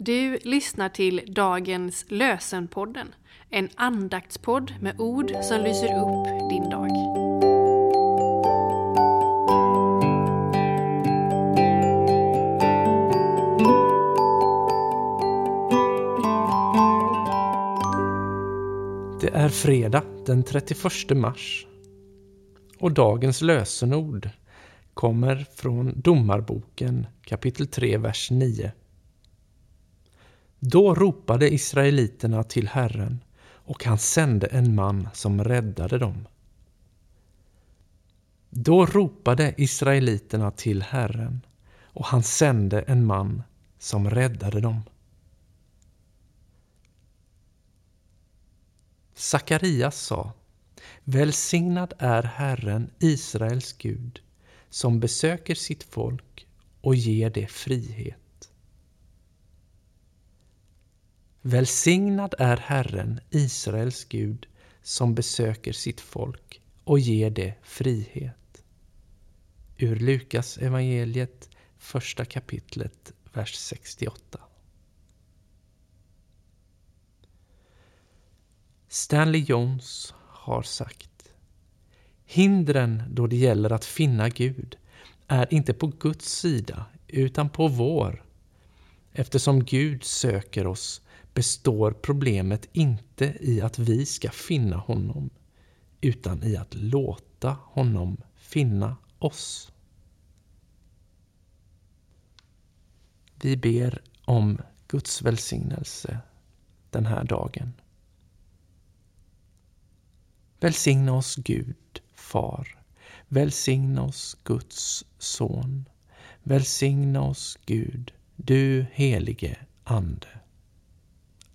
Du lyssnar till dagens Lösenpodden, en andaktspodd med ord som lyser upp din dag. Det är fredag den 31 mars och dagens lösenord kommer från Domarboken kapitel 3, vers 9. Då ropade israeliterna till Herren och han sände en man som räddade dem. Då ropade israeliterna till Herren och han sände en man som räddade dem. Sakarias sa Välsignad är Herren, Israels Gud, som besöker sitt folk och ger det frihet. Välsignad är Herren, Israels Gud, som besöker sitt folk och ger det frihet. Ur Lukas evangeliet, första kapitlet, vers 68. Stanley Jones har sagt Hindren då det gäller att finna Gud är inte på Guds sida utan på vår. Eftersom Gud söker oss består problemet inte i att vi ska finna honom utan i att låta honom finna oss. Vi ber om Guds välsignelse den här dagen. Välsigna oss Gud, Far. Välsigna oss Guds Son. Välsigna oss Gud, du helige Ande.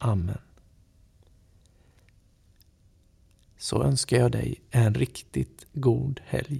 Amen. Så önskar jag dig en riktigt god helg.